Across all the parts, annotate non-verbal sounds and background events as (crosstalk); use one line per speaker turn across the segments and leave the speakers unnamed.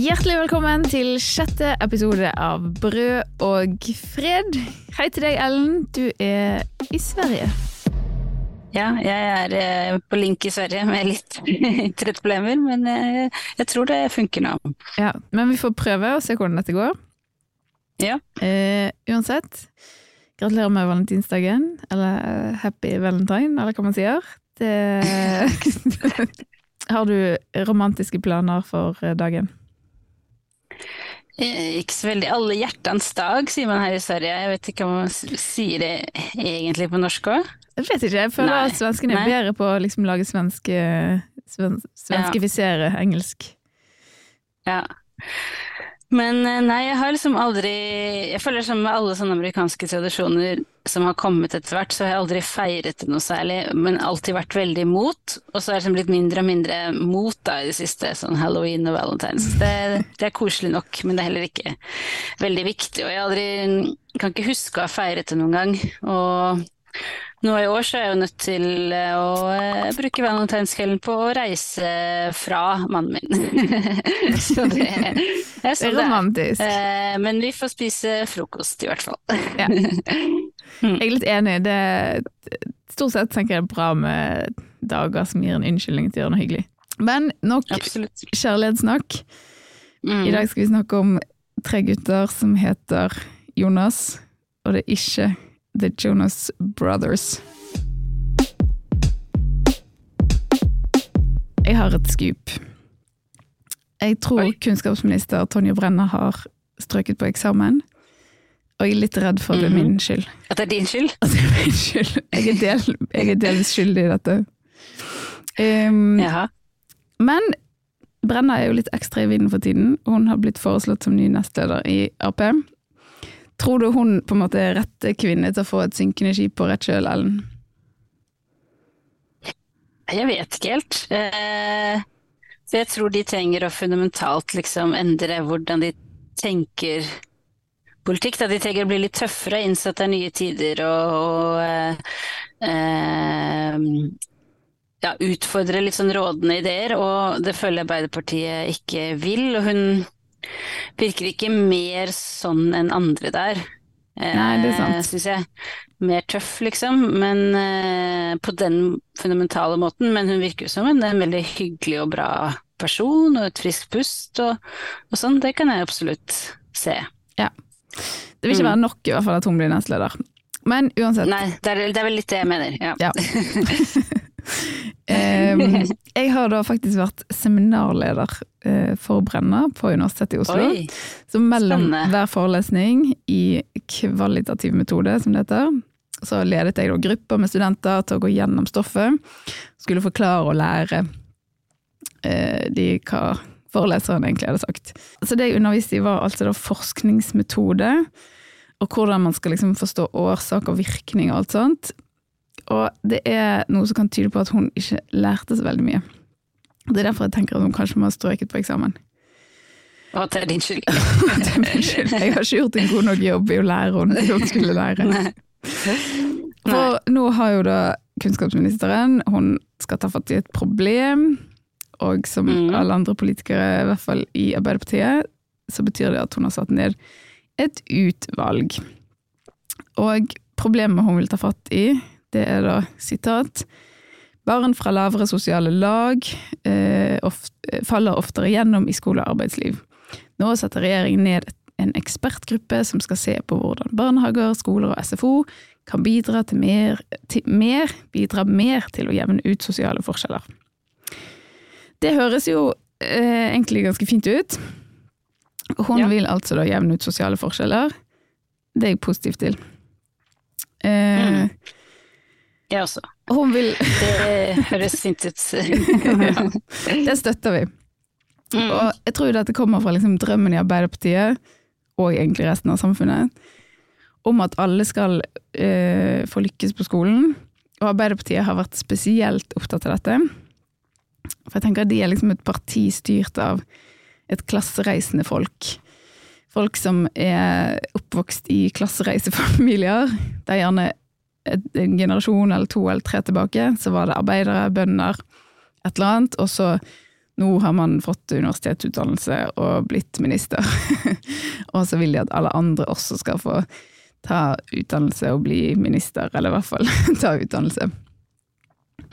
Hjertelig velkommen til sjette episode av Brød og fred. Hei til deg, Ellen. Du er i Sverige.
Ja, jeg er eh, på link i Sverige med litt (laughs) internettproblemer, men jeg, jeg tror det funker nå.
Ja, Men vi får prøve og se hvordan dette går.
Ja.
Eh, uansett, gratulerer med valentinsdagen, eller eh, happy valentine, eller hva man sier. Det... (laughs) Har du romantiske planer for eh, dagen?
Eh, Ikke så veldig Alle hjertens dag, sier man her i Sverige. Jeg vet ikke om man sier det egentlig på norsk òg.
Jeg vet ikke, jeg føler
Nei.
at svenskene er bedre på å liksom lage svenske sven, Svenskifisere engelsk.
Ja. Men eh, nei, jeg har liksom aldri Jeg føler som med alle sånne amerikanske tradisjoner som har kommet etter hvert, så har jeg aldri feiret det noe særlig, men alltid vært veldig imot. Og så har jeg liksom blitt mindre og mindre mot da i det siste, sånn halloween og valentines. Det, det er koselig nok, men det er heller ikke veldig viktig. Og jeg aldri kan ikke huske å ha feiret det noen gang. Og nå i år så er jeg jo nødt til eh, å eh, bruke valentinskvelden på å reise fra mannen min. (laughs) så det er sånn det
romantisk.
Eh, men vi får spise frokost, i hvert fall.
Ja. (laughs) Jeg er litt enig. Det, stort sett tenker jeg det er bra med dager som gir en unnskyldning til å gjøre noe hyggelig. Men nok
Absolutt.
kjærlighetssnakk.
Mm.
I dag skal vi snakke om tre gutter som heter Jonas, og det er ikke The Jonas Brothers. Jeg har et skup. Jeg tror
Oi.
kunnskapsminister Tonje Brenna har strøket på eksamen, og jeg er litt redd for at det er min skyld.
At det er din skyld?
At det er min skyld. Jeg er, del, jeg er delvis skyldig i dette. Um,
Jaha.
men Brenna er jo litt ekstra i vinden for tiden. Hun har blitt foreslått som ny nestleder i Ap. Tror du hun på en måte er rette kvinne til å få et synkende skip på rett kjøl, Ellen?
Jeg vet ikke helt. Eh, så jeg tror de trenger å fundamentalt liksom endre hvordan de tenker politikk. De trenger å bli litt tøffere, innse at det er nye tider og, og eh, eh, ja, utfordre litt sånn rådende ideer. Og det føler Arbeiderpartiet ikke vil. Og hun virker ikke mer sånn enn andre der.
Nei, det er sant.
Syns jeg. Mer tøff, liksom. Men eh, på den fundamentale måten. Men hun virker jo som en, en veldig hyggelig og bra person, og et friskt pust og, og sånn. Det kan jeg absolutt se.
Det vil ikke være nok i hvert fall at hun blir nestleder. Men uansett.
Nei, det er, det er vel litt det jeg mener. Ja.
Ja. (laughs) Em, (laughs) jeg har da faktisk vært seminarleder uh, for Brenna på Universitetet i Oslo.
Oi.
Så mellom
Spennende.
hver forelesning i kvalitativ metode, som det heter, så ledet jeg da grupper med studenter til å gå gjennom stoffet. Skulle forklare og lære uh, de hva foreleseren egentlig hadde sagt. Så det jeg underviste i var altså da forskningsmetode, og hvordan man skal liksom forstå årsak og virkning og alt sånt. Og det er noe som kan tyde på at hun ikke lærte så veldig mye. Det er derfor jeg tenker at hun kanskje må ha strøket på eksamen.
Og at det er din skyld. (laughs)
Det er min skyld. Jeg har ikke gjort en god nok jobb i å lære henne det hun skulle lære.
Nei.
For nå har jo da kunnskapsministeren, hun skal ta fatt i et problem, og som
mm.
alle andre politikere, i hvert fall i Arbeiderpartiet, så betyr det at hun har satt ned et utvalg. Og problemet hun vil ta fatt i, det er da sitat Barn fra lavere sosiale lag eh, oft, faller oftere gjennom i skole og arbeidsliv. Nå setter regjeringen ned en ekspertgruppe som skal se på hvordan barnehager, skoler og SFO kan bidra til mer, til mer, bidra mer til å jevne ut sosiale forskjeller. Det høres jo eh, egentlig ganske fint ut. Hun
Ja.
vil altså da jevne ut sosiale forskjeller. Det er jeg positiv til. Eh,
Mm. Jeg også.
Hun vil
Det høres fint ut. (laughs)
Det støtter vi.
Mm.
Og jeg tror dette kommer fra liksom drømmen i Arbeiderpartiet, og egentlig resten av samfunnet, om at alle skal eh, få lykkes på skolen. Og Arbeiderpartiet har vært spesielt opptatt av dette. For jeg tenker at de er liksom et parti styrt av et klassereisende folk. Folk som er oppvokst i klassereisefamilier. Det er gjerne en generasjon eller to eller tre tilbake, så var det arbeidere, bønder, et eller annet. Og så nå har man fått universitetsutdannelse og blitt minister. (laughs) og så vil de at alle andre også skal få ta utdannelse og bli minister, eller i hvert fall (laughs) ta utdannelse.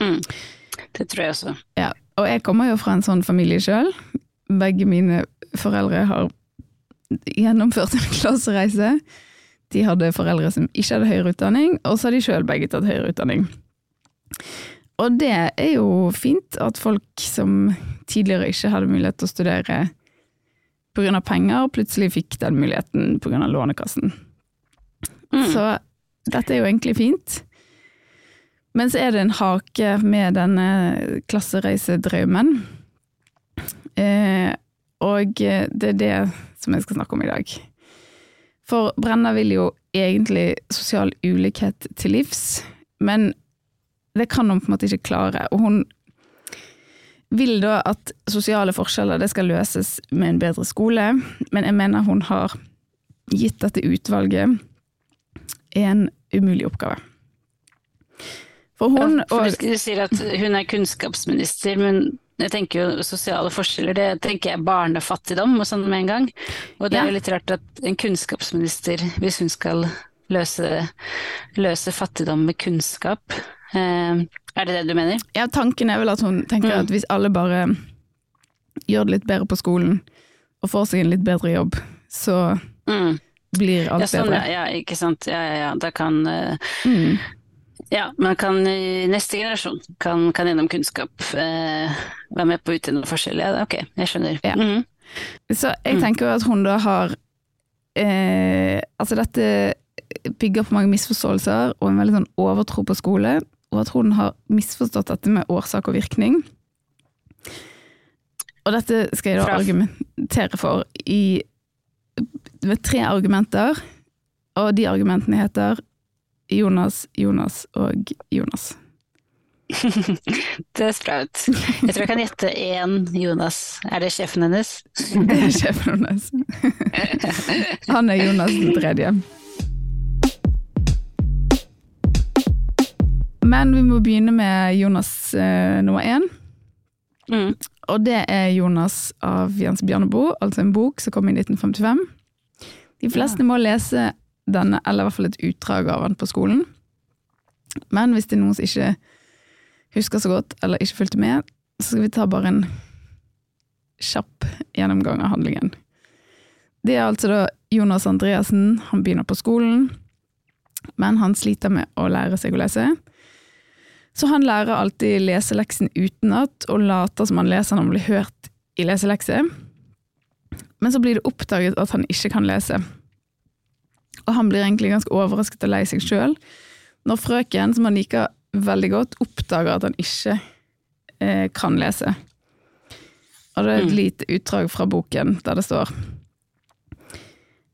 Mm. Det tror jeg også.
Ja, og jeg kommer jo fra en sånn familie sjøl. Begge mine foreldre har gjennomført en (laughs) klassereise. De hadde foreldre som ikke hadde høyere utdanning, og så har de sjøl begge tatt høyere utdanning. Og det er jo fint at folk som tidligere ikke hadde mulighet til å studere pga. penger, plutselig fikk den muligheten pga. Lånekassen. Mm. Så dette er jo egentlig fint. Men så er det en hake med denne klassereisedrømmen. Eh, og det er det som jeg skal snakke om i dag. For Brenna vil jo egentlig sosial ulikhet til livs, men det kan hun på en måte ikke klare. Og hun vil da at sosiale forskjeller det skal løses med en bedre skole, men jeg mener hun har gitt dette utvalget en umulig oppgave.
For hun ja, for Du sier at hun er kunnskapsminister, men jeg tenker jo sosiale forskjeller, det tenker jeg barnefattigdom og sånn med en gang. Og det er jo litt rart at en kunnskapsminister, hvis hun skal løse, løse fattigdom med kunnskap, eh, er det det du mener?
Ja, tanken er vel at hun tenker mm. at hvis alle bare gjør det litt bedre på skolen, og får seg en litt bedre jobb, så mm. blir alt
ja, sånn,
bedre.
Ja, ikke sant. Ja, ja, ja. Da kan eh, mm. Ja, man kan i neste generasjon kan, kan gjennom kunnskap eh, være med på å utjevne forskjeller. Ja, ok, jeg skjønner. Ja. Mm.
Så jeg mm. tenker jo at hun da har eh, Altså dette bygger på mange misforståelser og en veldig sånn overtro på skole, og at hun har misforstått dette med årsak og virkning. Og dette skal jeg da argumentere for i, med tre argumenter, og de argumentene heter Jonas, Jonas og Jonas. (laughs)
det er ut. Jeg tror jeg kan gjette én Jonas. Er det sjefen hennes? (laughs)
det er sjefen hennes. (laughs) Han er Jonas den tredje. Men vi må begynne med Jonas eh, nummer én. Mm. Og det er Jonas av Jens Bjørneboe, altså en bok som kom i 1955. De fleste må lese denne, eller i hvert fall et utdrag av den på skolen. Men hvis det er noen som ikke husker så godt, eller ikke fulgte med, så skal vi ta bare en kjapp gjennomgang av handlingen. Det er altså da Jonas Andreassen, han begynner på skolen, men han sliter med å lære seg å lese. Så han lærer alltid leseleksen utenat, og later som han leser når han blir hørt i leselekse. Men så blir det oppdaget at han ikke kan lese og han blir egentlig ganske overrasket og lei seg sjøl når frøken, som han liker veldig godt, oppdager at han ikke eh, kan lese. Og det er et mm. lite utdrag fra boken der det står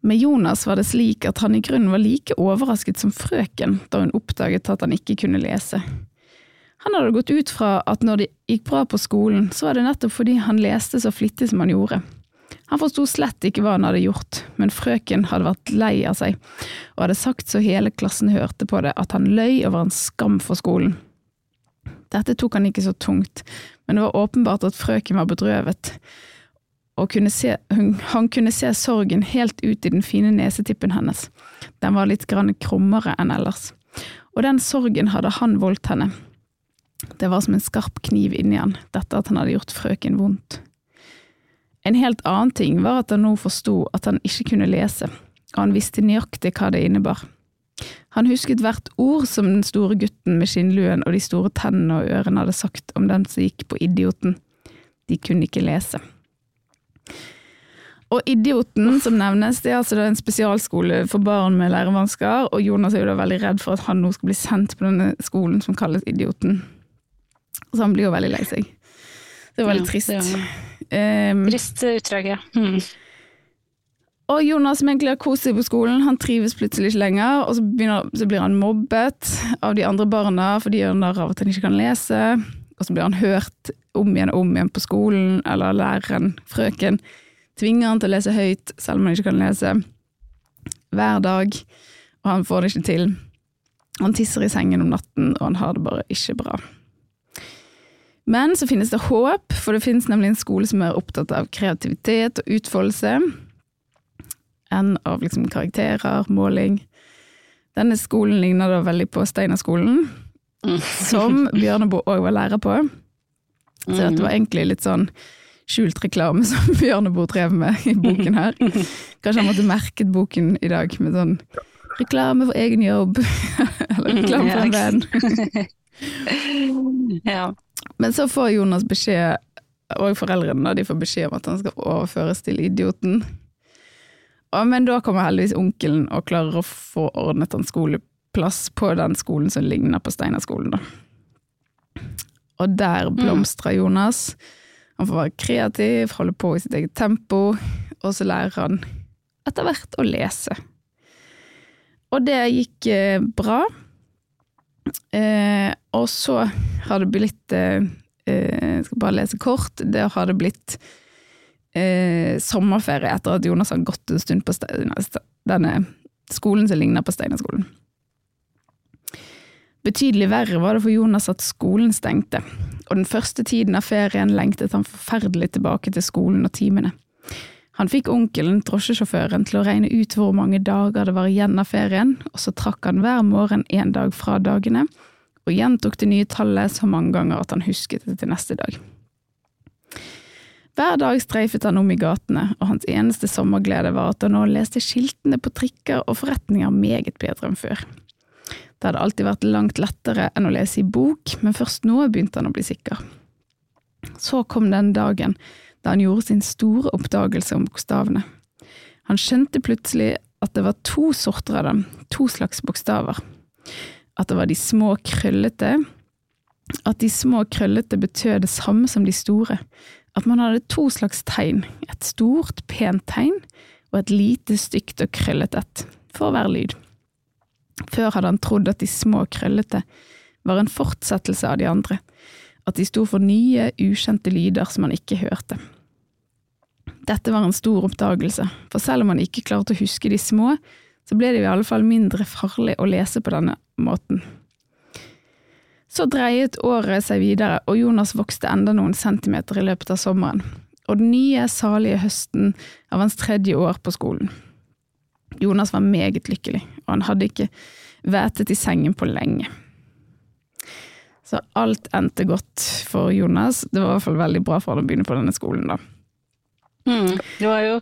Med Jonas var det slik at han i grunnen var like overrasket som frøken da hun oppdaget at han ikke kunne lese. Han hadde gått ut fra at når det gikk bra på skolen, så var det nettopp fordi han leste så flittig som han gjorde. Han forsto slett ikke hva han hadde gjort, men frøken hadde vært lei av seg, og hadde sagt så hele klassen hørte på det, at han løy over en skam for skolen. Dette tok han ikke så tungt, men det var åpenbart at frøken var bedrøvet, og kunne se, hun, han kunne se sorgen helt ut i den fine nesetippen hennes, den var litt grann krummere enn ellers, og den sorgen hadde han voldt henne. Det var som en skarp kniv inni han, dette at han hadde gjort frøken vondt. En helt annen ting var at han nå forsto at han ikke kunne lese, og han visste nøyaktig hva det innebar. Han husket hvert ord som den store gutten med skinnluen og de store tennene og ørene hadde sagt om den som gikk på Idioten. De kunne ikke lese. Og Idioten, som nevnes, det er altså en spesialskole for barn med lærevansker, og Jonas er jo da veldig redd for at han nå skal bli sendt på denne skolen som kalles Idioten. Så han blir jo veldig lei seg. Det var veldig trist. Ja,
Um, Trist utdrag, ja. Mm.
Og Jonas som egentlig har kost seg på skolen, han trives plutselig ikke lenger, og så, begynner, så, blir han mobbet av de andre barna fordi han narr av at han ikke kan lese, og så blir han hørt om igjen og om igjen på skolen, eller læreren, frøken, tvinger han til å lese høyt selv om han ikke kan lese, hver dag, og han får det ikke til. Han tisser i sengen om natten, og han har det bare ikke bra. Men så finnes det håp, for det finnes nemlig en skole som er opptatt av kreativitet og utfoldelse, enn av liksom karakterer, måling. Denne skolen ligner da veldig på Steinerskolen,
Mm.
som (laughs) Bjørneboe òg var lærer på. Så dette var egentlig litt sånn skjult reklame (laughs) som Bjørneboe drev med i boken her. (laughs) Kanskje han måtte merket boken i dag med sånn reklame for egen jobb, eller reklame for en venn.
Ja.
Men så får Jonas beskjed, og foreldrene de får beskjed om at han skal overføres til idioten. Men da kommer heldigvis onkelen og klarer å få ordnet en skoleplass på den skolen som ligner på Steinerskolen. Da. Og der blomstrer Jonas. Han får være kreativ, holde på i sitt eget tempo, og så lærer han etter hvert å lese. Og det gikk eh, bra. Eh, og så har det blitt eh, eh, Jeg skal bare lese kort. Det har det blitt eh, sommerferie etter at Jonas har gått en stund på denne skolen som ligner på Steinerskolen. Betydelig verre var det for Jonas at skolen stengte, og den første tiden av ferien lengtet han forferdelig tilbake til skolen og timene. Han fikk onkelen, drosjesjåføren, til å regne ut hvor mange dager det var igjen av ferien, og så trakk han hver morgen én dag fra dagene, og gjentok det nye tallet så mange ganger at han husket det til neste dag. Hver dag streifet han om i gatene, og hans eneste sommerglede var at han nå leste skiltene på trikker og forretninger meget bedre enn før. Det hadde alltid vært langt lettere enn å lese i bok, men først nå begynte han å bli sikker. Så kom den dagen da han gjorde sin store oppdagelse om bokstavene. Han skjønte plutselig at det var to sorter av dem, to slags bokstaver. At det var de små krøllete, at de små krøllete betød det samme som de store, at man hadde to slags tegn, et stort, pent tegn og et lite, stygt og krøllete et, for hver lyd. Før hadde han trodd at de små krøllete var en fortsettelse av de andre, at de sto for nye, ukjente lyder som han ikke hørte. Dette var en stor oppdagelse, for selv om han ikke klarte å huske de små, så ble det i alle fall mindre farlig å lese på denne måten. Så dreiet året seg videre, og Jonas vokste enda noen centimeter i løpet av sommeren, og den nye, salige høsten av hans tredje år på skolen. Jonas var meget lykkelig, og han hadde ikke vætet i sengen på lenge. Så alt endte godt for Jonas. Det var i hvert fall veldig bra for han å begynne på denne skolen, da.
Mm. Det var jo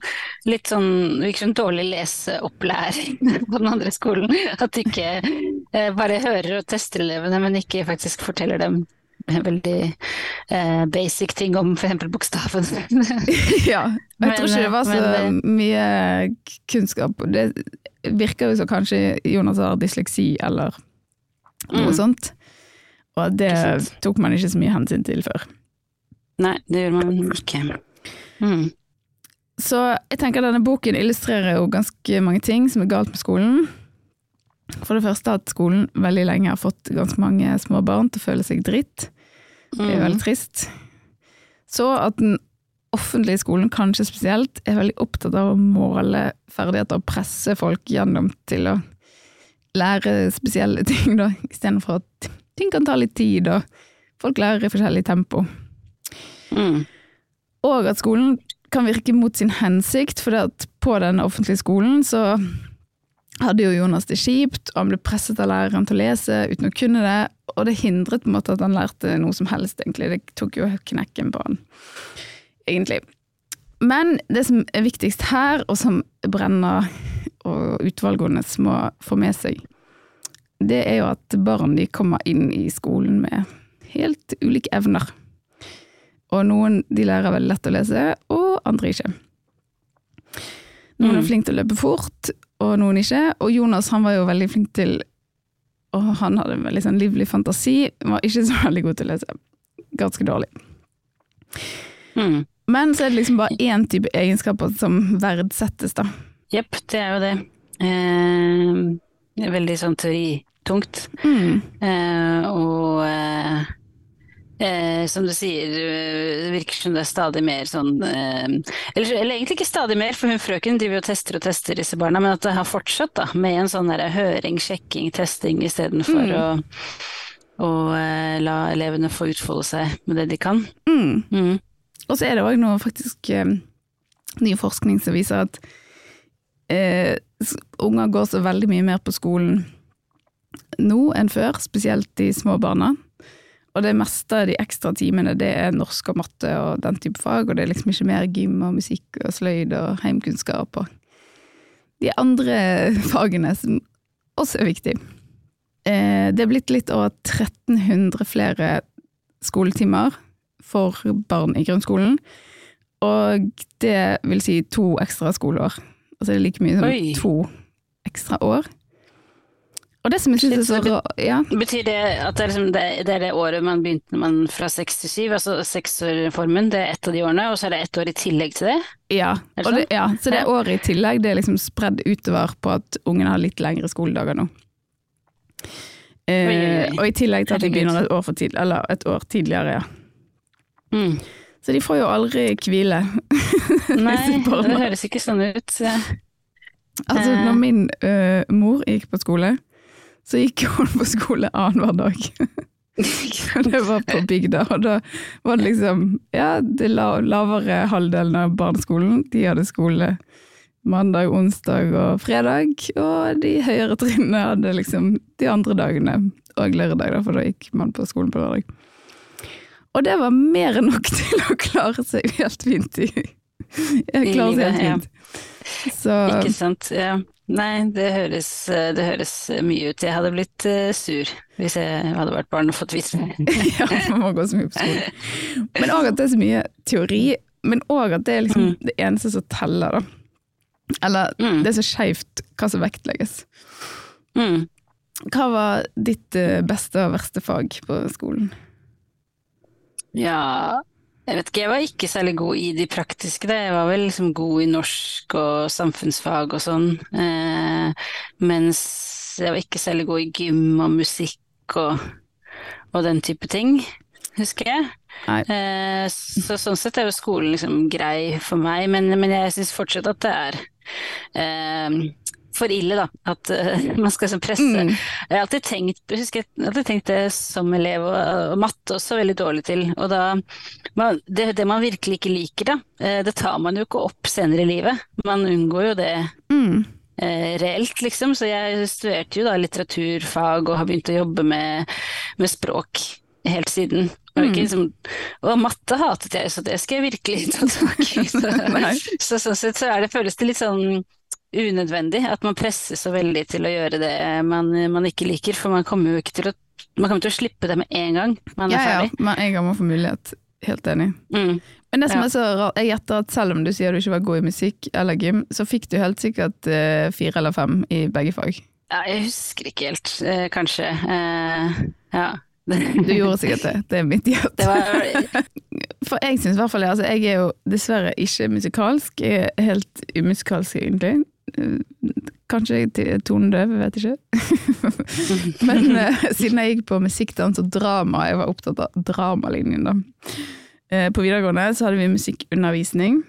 litt sånn, virker som dårlig leseopplæring (laughs) på den andre skolen. At de ikke eh, bare hører og tester elevene, men ikke faktisk forteller dem veldig eh, basic ting om f.eks. bokstaven. (laughs)
ja, jeg
Men,
tror ikke det var så
men
mye kunnskap. Det virker jo som kanskje Jonas har dysleksi eller noe
Mm.
sånt. Og det tok man ikke så mye hensyn til før.
Nei, det gjør man ikke. Mm.
Så jeg tenker denne boken illustrerer jo ganske mange ting som er galt med skolen. For det første at skolen veldig lenge har fått ganske mange små barn til å føle seg dritt. Det er
Mm.
veldig trist. Så at den offentlige skolen kanskje spesielt er veldig opptatt av å måle ferdigheter og presse folk gjennom til å lære spesielle (laughs) ting, da, istedenfor at ting kan ta litt tid, og folk lærer i forskjellig tempo.
Mm.
Og at skolen kan virke mot sin hensikt, for at på den offentlige skolen så hadde jo Jonas det kjipt, og han ble presset av læreren til å lese uten å kunne det, og det hindret på en måte at han lærte noe som helst, egentlig. Det tok jo knekken på han, egentlig. Men det som er viktigst her, og som Brenna og utvalgene må få med seg, det er jo at barn de kommer inn i skolen med helt ulike evner. Og noen de lærer veldig lett å lese, og andre ikke. Noen er
flinke
flink til å løpe fort, og noen ikke. Og Jonas han var jo veldig flink til Og han hadde en veldig sånn livlig fantasi, var ikke så (laughs) veldig god til å lese. Ganske dårlig.
Mm.
Men så er det liksom bare én type egenskaper som verdsettes, da.
Jepp, det er jo det. Eh, det veldig sånn teoritungt.
Mm.
Eh, og eh, eh, som du sier, eh, det virker som det er stadig mer sånn eh, eller, eller egentlig ikke stadig mer, for hun frøken driver og tester og tester disse barna, men at det har fortsatt da, med en sånn der høring, sjekking, testing istedenfor
Mm.
å, og eh, la elevene få utfolde seg med det de kan.
Mm.
Mm.
Og så er det òg noe faktisk eh, ny forskning som viser at eh, unger går så veldig mye mer på skolen nå enn før, spesielt de små barna. Og det meste av de ekstra timene det er norsk og matte og den type fag, og det er liksom ikke mer gym og musikk og sløyd og heimkunnskap og de andre (laughs) fagene som også er viktige. Eh, det er blitt litt over 1300 flere skoletimer for barn i grunnskolen, og det vil si to ekstra skoleår. Altså det er like mye som
Oi.
to ekstra år. Og det som jeg synes er så
så
ja,
Betyr det at det er, liksom det, det er det året man begynte man fra seks til syv, altså seksårsreformen, det er ett av de årene, og så er det ett år i tillegg til det?
ja.
Det
Og det,
sånn?
ja, så det
Ja.
året i tillegg det er liksom spredd utover på at ungene har litt lengre skoledager nå. Eh,
Oi, oi, oi.
og i tillegg til at de begynner et år, for tid, eller et år tidligere, ja.
Mm.
Så de får jo aldri hvile. (laughs)
Nei, det høres ikke sånn ut. Så.
Altså,
Eh.
når min uh, mor gikk på skole, så gikk hun på skole annenhver dag. (laughs) Det var på bygda, og da var det liksom Ja, la, lavere halvdelen av barneskolen, de hadde skole mandag, onsdag og fredag, og de høyere trinnene hadde liksom de andre dagene, og lørdag, da, for da gikk man på skolen på lørdag. Og det var mer enn nok (laughs) til å klare seg helt fint i Jeg klarer seg helt fint. Så
Ikke sant. Ja. Nei, det høres, det høres mye ut. Jeg hadde blitt eh, sur hvis jeg hadde vært barn og fått vite det. (laughs)
ja, man må gå så mye på skolen. (laughs) Men òg at det er så mye teori, men òg at det er liksom
Mm.
det eneste som teller, da. Eller
Mm.
det er så skeivt hva som vektlegges.
Mm.
Hva var ditt eh, beste og verste fag på skolen?
Ja, jeg vet ikke, jeg var ikke særlig god i de praktiske, da. Jeg var vel liksom god i norsk og samfunnsfag og sånn, eh, mens jeg var ikke særlig god i gym og musikk og, og den type ting, husker jeg. Eh, så sånn sett er jo skolen liksom grei for meg, men, men jeg syns fortsatt at det er eh, for ille, da. At uh, (laughs) man skal liksom presse.
Mm.
Jeg har alltid tenkt, husker jeg alltid tenkt det som elev, og, og matte også veldig dårlig til. Og da, man, det, det man virkelig ikke liker, da, eh, det tar man jo ikke opp senere i livet. Man unngår jo det
Mm.
eh, reelt, liksom. Så jeg studerte jo da litteraturfag og har begynt å jobbe med, med språk helt siden. Og, ikke,
Mm.
liksom, og matte hatet jeg, så det skal jeg virkelig ta tak i. (laughs) Så, så sånn sett så er det, føles det litt sånn unødvendig at man presses så veldig til å gjøre det man, man ikke liker, for man kommer jo ikke til å man kommer til å slippe det med en gang man er
Ja, ja, med en gang man får mulighet. Helt enig.
Mm.
Men det som
Ja.
er så rart, jeg gjetter at selv om du sier du ikke var god i musikk eller gym, så fikk du helt sikkert eh, fire eller fem i begge fag.
Ja, jeg husker ikke helt, eh, kanskje. Eh, ja.
Du gjorde sikkert det, det er mitt hjerte.
Det var (laughs)
For jeg syns i hvert fall altså, Jeg er jo dessverre ikke musikalsk. Jeg er helt umusikalsk, egentlig. Kanskje til vet jeg ikke. (laughs) Men eh, siden jeg gikk på musikkdans og drama, jeg var opptatt av dramalinjen, da. Eh, på videregående så hadde vi musikkundervisning.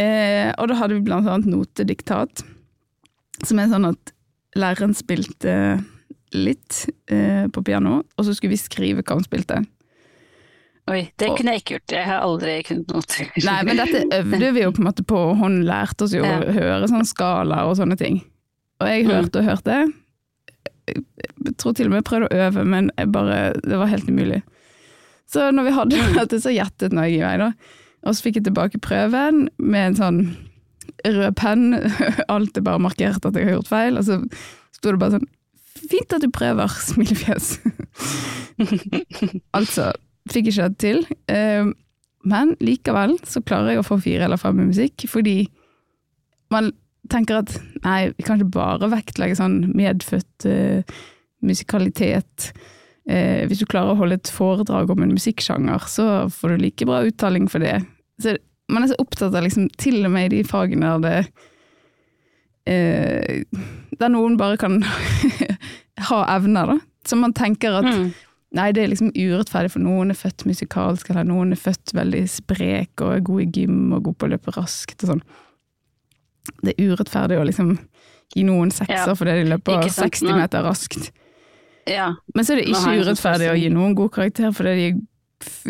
Eh, og da hadde vi blant annet notediktat, som er sånn at læreren spilte litt eh, på piano, og så skulle vi skrive hva hun spilte.
Oi, det kunne jeg ikke gjort. Jeg har aldri kunnet noter.
Nei, men dette øvde vi jo på en måte på, og hun lærte oss jo
Ja.
å høre sånn skala og sånne ting. Og jeg hørte og hørte. Jeg tror til og med jeg prøvde å øve, men bare, det var helt umulig. Så når vi hadde
Mm.
dette, så gjettet Norge i vei, da. Og så fikk jeg tilbake prøven med en sånn rød penn. (laughs) Alt er bare markert at jeg har gjort feil. Og så sto det bare sånn Fint at du prøver, (laughs) smilefjes. (laughs) altså, fikk ikke det til. Eh, Men likevel så klarer jeg å få fire eller fem i musikk, fordi man tenker at nei, vi kan ikke bare vektlegge sånn medfødt eh, musikalitet. Eh, hvis du klarer å holde et foredrag om en musikksjanger, så får du like bra uttaling for det. Så man er så opptatt av liksom, til og med i de fagene der det eh, Der noen bare kan (laughs) ha evner, da. Så man tenker at
Mm.
Nei, det er liksom urettferdig, for noen er født musikalsk, eller noen er født veldig sprek og er god i gym og god på å løpe raskt og sånn. Det er urettferdig å liksom gi noen sekser
Ja,
fordi de løper
sant,
60 meter raskt.
Ja.
Men så er det ikke urettferdig å gi noen god karakter fordi de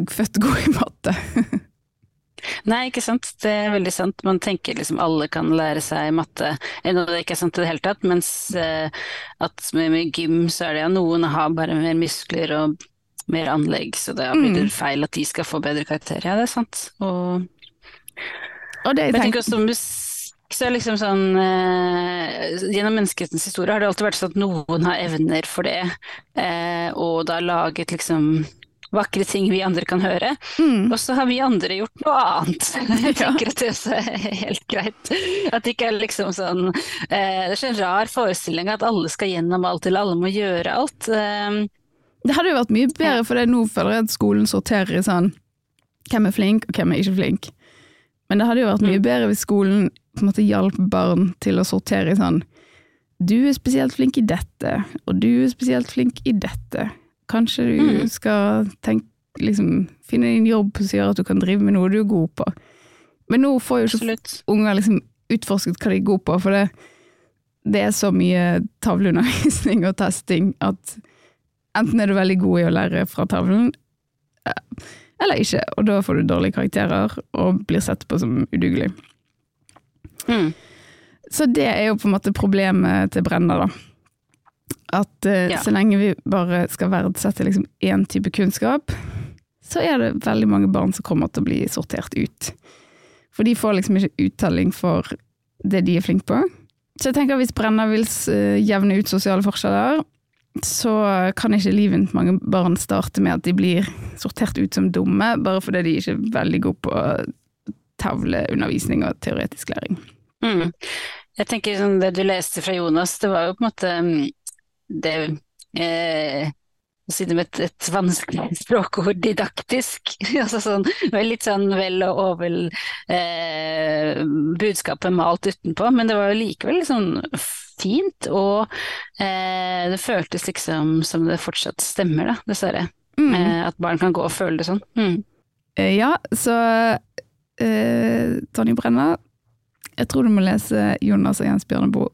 er født gode i matte. (laughs)
Nei, ikke sant. Det er veldig sant. Man tenker liksom alle kan lære seg matte, ennå det ikke er sant i det hele tatt. Mens eh, at med, med gym så er det ja, noen har bare mer muskler og mer anlegg, så da blir det
Mm.
feil at de skal få bedre karakter. Ja, det er sant. Og
Og det jeg
jeg
tenker,
tenker også musikk så er liksom sånn eh, Gjennom menneskehetens historie har det alltid vært sånn at noen har evner for det, eh, og da laget liksom vakre ting vi andre kan høre.
mm,
Og så har vi andre gjort noe annet. (laughs) Jeg tenker at det også er helt greit. At det ikke er liksom sånn eh, Det er så en rar forestilling at alle skal gjennom alt, eller alle må gjøre alt. Eh,
det hadde jo vært mye bedre, for det nå føler jeg at skolen sorterer i sånn hvem er flink og hvem er ikke flink. Men det hadde jo vært
Mm.
mye bedre hvis skolen på en måte hjalp barn til å sortere i sånn du er spesielt flink i dette, og du er spesielt flink i dette. Kanskje du
Mm.
skal tenke, liksom, finne din jobb som gjør at du kan drive med noe du er god på. Men nå får jo ikke
absolutt.
unger liksom utforsket hva de er gode på, for det, det er så mye tavleundervisning og testing at enten er du veldig god i å lære fra tavlen, eh, eller ikke, og da får du dårlige karakterer og blir sett på som udugelig.
Mm.
Så det er jo på en måte problemet til Brenna, da. At uh,
Ja.
så lenge vi bare skal verdsette liksom én type kunnskap, så er det veldig mange barn som kommer til å bli sortert ut. For de får liksom ikke uttelling for det de er flinke på. Så jeg tenker at hvis Brenna vil eh, jevne ut sosiale forskjeller, så kan ikke livet til mange barn starte med at de blir sortert ut som dumme, bare fordi de ikke er veldig gode på tavleundervisning og teoretisk læring.
Mm. Jeg tenker sånn det du leste fra Jonas, det var jo på en måte mm, det eh, å si det med et, et vanskelig (laughs) språkord, didaktisk. (laughs) altså sånn, litt sånn vel og over eh, budskapet malt utenpå, men det var jo likevel sånn fint, og eh, det føltes liksom som det fortsatt stemmer, da, dessverre.
Mm.
Eh, at barn kan gå og føle det sånn. Mm.
Eh, Ja, så eh, Tonje Brenna, jeg tror du må lese Jonas og Jens Bjørneboe